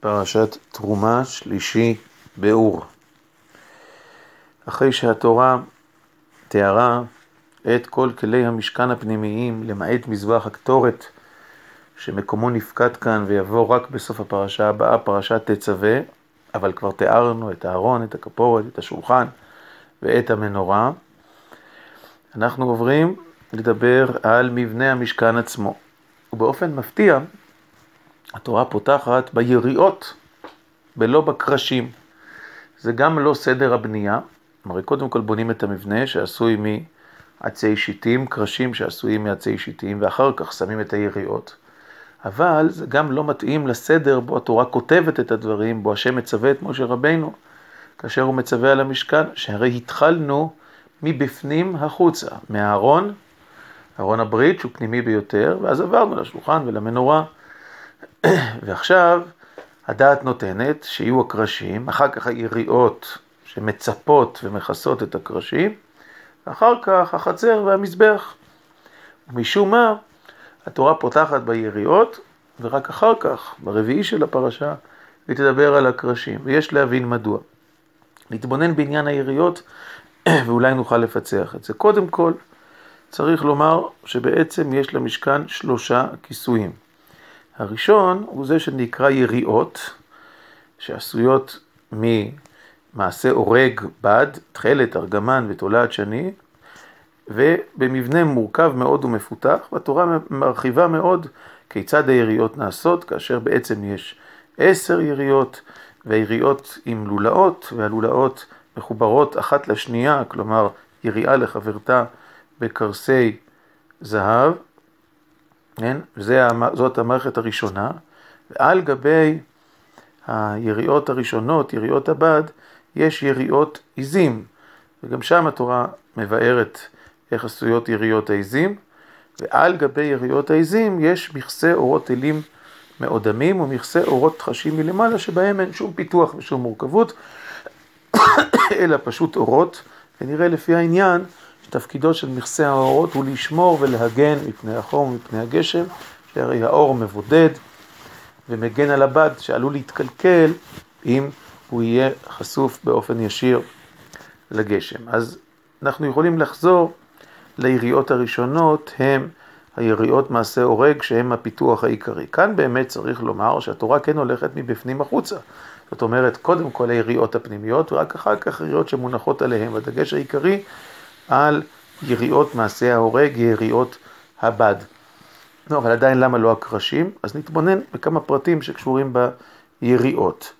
פרשת תרומה שלישי באור. אחרי שהתורה תיארה את כל כלי המשכן הפנימיים, למעט מזבח הקטורת, שמקומו נפקד כאן ויבוא רק בסוף הפרשה הבאה, פרשת תצווה, אבל כבר תיארנו את הארון, את הכפורת, את השולחן ואת המנורה. אנחנו עוברים לדבר על מבנה המשכן עצמו. ובאופן מפתיע, התורה פותחת ביריעות ולא בקרשים. זה גם לא סדר הבנייה, הרי קודם כל בונים את המבנה שעשוי מעצי שיטים, קרשים שעשויים מעצי שיטים, ואחר כך שמים את היריעות. אבל זה גם לא מתאים לסדר בו התורה כותבת את הדברים, בו השם מצווה את משה רבינו, כאשר הוא מצווה על המשכן, שהרי התחלנו מבפנים החוצה, מהארון, ארון הברית שהוא פנימי ביותר, ואז עברנו לשולחן ולמנורה. ועכשיו הדעת נותנת שיהיו הקרשים, אחר כך היריעות שמצפות ומכסות את הקרשים, ואחר כך החצר והמזבח. ומשום מה, התורה פותחת ביריעות, ורק אחר כך, ברביעי של הפרשה, היא תדבר על הקרשים, ויש להבין מדוע. נתבונן בעניין היריעות, ואולי נוכל לפצח את זה. קודם כל, צריך לומר שבעצם יש למשכן שלושה כיסויים. הראשון הוא זה שנקרא יריעות, שעשויות ממעשה אורג, בד, תכלת, ארגמן ותולעת שני, ובמבנה מורכב מאוד ומפותח, והתורה מרחיבה מאוד כיצד היריעות נעשות, כאשר בעצם יש עשר יריעות, והיריעות עם לולאות, והלולאות מחוברות אחת לשנייה, כלומר יריעה לחברתה בקרסי זהב, כן? זאת המערכת הראשונה, ועל גבי היריעות הראשונות, יריעות הבד, יש יריעות עיזים, וגם שם התורה מבארת איך עשויות יריעות העיזים, ועל גבי יריעות העיזים יש מכסה אורות אלים מאודמים ומכסה אורות חשים מלמעלה, שבהם אין שום פיתוח ושום מורכבות, אלא פשוט אורות, ונראה לפי העניין שתפקידו של מכסה האורות הוא לשמור ולהגן מפני החום ומפני הגשם, שהרי האור מבודד ומגן על הבד שעלול להתקלקל אם הוא יהיה חשוף באופן ישיר לגשם. אז אנחנו יכולים לחזור ליריעות הראשונות, הם היריעות מעשה הורג שהם הפיתוח העיקרי. כאן באמת צריך לומר שהתורה כן הולכת מבפנים החוצה. זאת אומרת, קודם כל היריעות הפנימיות, ורק אחר כך יריעות שמונחות עליהן. הדגש העיקרי על יריעות מעשה ההורג, יריעות הבד. לא, אבל עדיין למה לא הקרשים? אז נתבונן בכמה פרטים שקשורים ביריעות.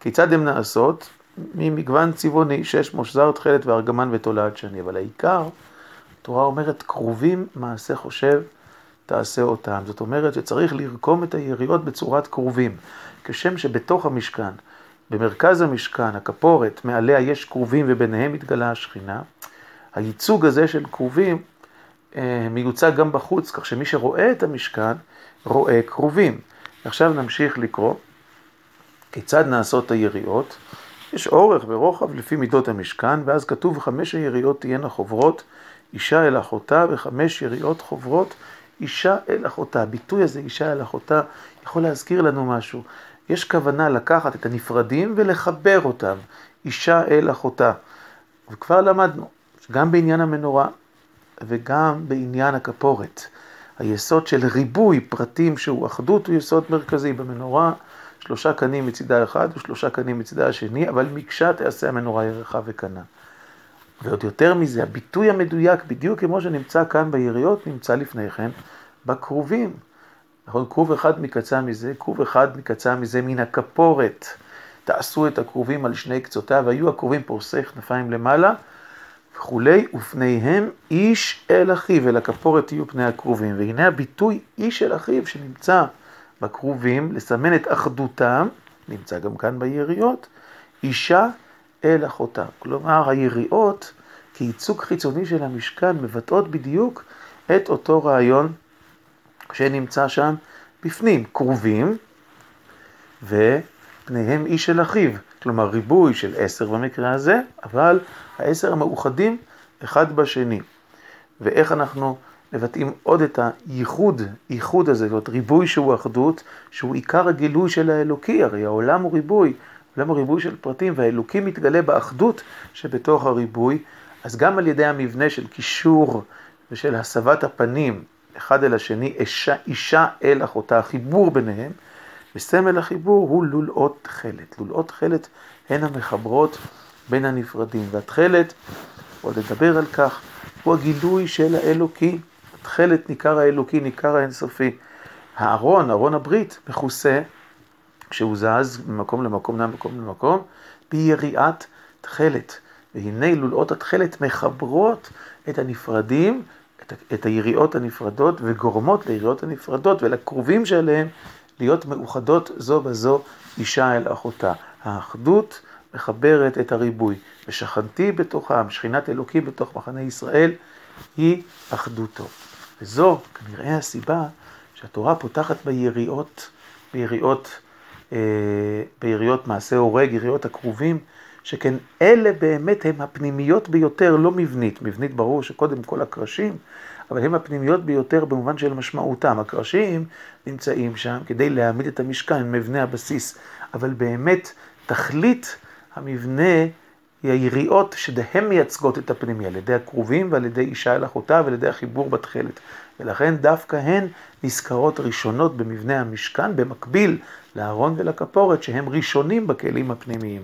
כיצד הן נעשות? ממגוון צבעוני, שש מושזר, תכלת וארגמן ותולעת שני. אבל העיקר, התורה אומרת, קרובים מעשה חושב, תעשה אותם. זאת אומרת שצריך לרקום את היריעות בצורת קרובים. כשם שבתוך המשכן, במרכז המשכן, הכפורת, מעליה יש קרובים וביניהם מתגלה השכינה, הייצוג הזה של קרובים אה, מיוצג גם בחוץ, כך שמי שרואה את המשכן רואה קרובים. עכשיו נמשיך לקרוא כיצד נעשות היריעות. יש אורך ורוחב לפי מידות המשכן, ואז כתוב חמש היריעות תהיינה חוברות, אישה אל אחותה, וחמש יריעות חוברות, אישה אל אחותה. הביטוי הזה, אישה אל אחותה, יכול להזכיר לנו משהו. יש כוונה לקחת את הנפרדים ולחבר אותם, אישה אל אחותה. וכבר למדנו גם בעניין המנורה וגם בעניין הכפורת. היסוד של ריבוי פרטים שהוא אחדות הוא יסוד מרכזי במנורה, שלושה קנים מצידה אחד ושלושה קנים מצידה השני, אבל מקשה תעשה המנורה ירחה וקנה. ועוד יותר מזה, הביטוי המדויק, בדיוק כמו שנמצא כאן ביריות, נמצא לפני כן בכרובים. נכון, כרוב אחד מקצה מזה, כרוב אחד מקצה מזה מן הכפורת. תעשו את הכרובים על שני קצותיו, היו הכרובים פורסי כנפיים למעלה, וכולי, ופניהם איש אל אחיו, אל הכפורת יהיו פני הכרובים. והנה הביטוי איש אל אחיו שנמצא בכרובים, לסמן את אחדותם, נמצא גם כאן ביריעות, אישה אל אחותה. כלומר, היריעות, כייצוג חיצוני של המשכן, מבטאות בדיוק את אותו רעיון שנמצא שם בפנים, כרובים, ופניהם איש אל אחיו. כלומר ריבוי של עשר במקרה הזה, אבל העשר המאוחדים אחד בשני. ואיך אנחנו מבטאים עוד את הייחוד, ייחוד הזה, זאת ריבוי שהוא אחדות, שהוא עיקר הגילוי של האלוקי, הרי העולם הוא ריבוי, העולם הוא ריבוי של פרטים, והאלוקי מתגלה באחדות שבתוך הריבוי, אז גם על ידי המבנה של קישור ושל הסבת הפנים אחד אל השני, אישה, אישה אל אחותה, החיבור ביניהם, וסמל החיבור הוא לולאות תכלת. לולאות תכלת הן המחברות בין הנפרדים, והתכלת, עוד לדבר על כך, הוא הגילוי של האלוקי. תכלת ניכר האלוקי, ניכר האינסופי. הארון, ארון הברית, מכוסה, כשהוא זז ממקום למקום, ממקום למקום, ביריעת תכלת. והנה לולאות התכלת מחברות את הנפרדים, את, את היריעות הנפרדות, וגורמות ליריעות הנפרדות ולקרובים שלהם להיות מאוחדות זו בזו אישה אל אחותה. האחדות מחברת את הריבוי, ושכנתי בתוכם, שכינת אלוקים בתוך מחנה ישראל, היא אחדותו. וזו כנראה הסיבה שהתורה פותחת ביריעות, ביריעות, אה, ביריעות מעשה הורג, יריעות הקרובים, שכן אלה באמת הם הפנימיות ביותר, לא מבנית. מבנית ברור שקודם כל הקרשים, אבל הם הפנימיות ביותר במובן של משמעותם. הקרשים נמצאים שם כדי להעמיד את המשכן, מבנה הבסיס, אבל באמת תכלית המבנה היא היריעות שהן מייצגות את הפנימי, על ידי הקרובים ועל ידי אישה אל אחותה ועל ידי החיבור בתכלת. ולכן דווקא הן נזכרות ראשונות במבנה המשכן, במקביל לארון ולכפורת, שהם ראשונים בכלים הפנימיים.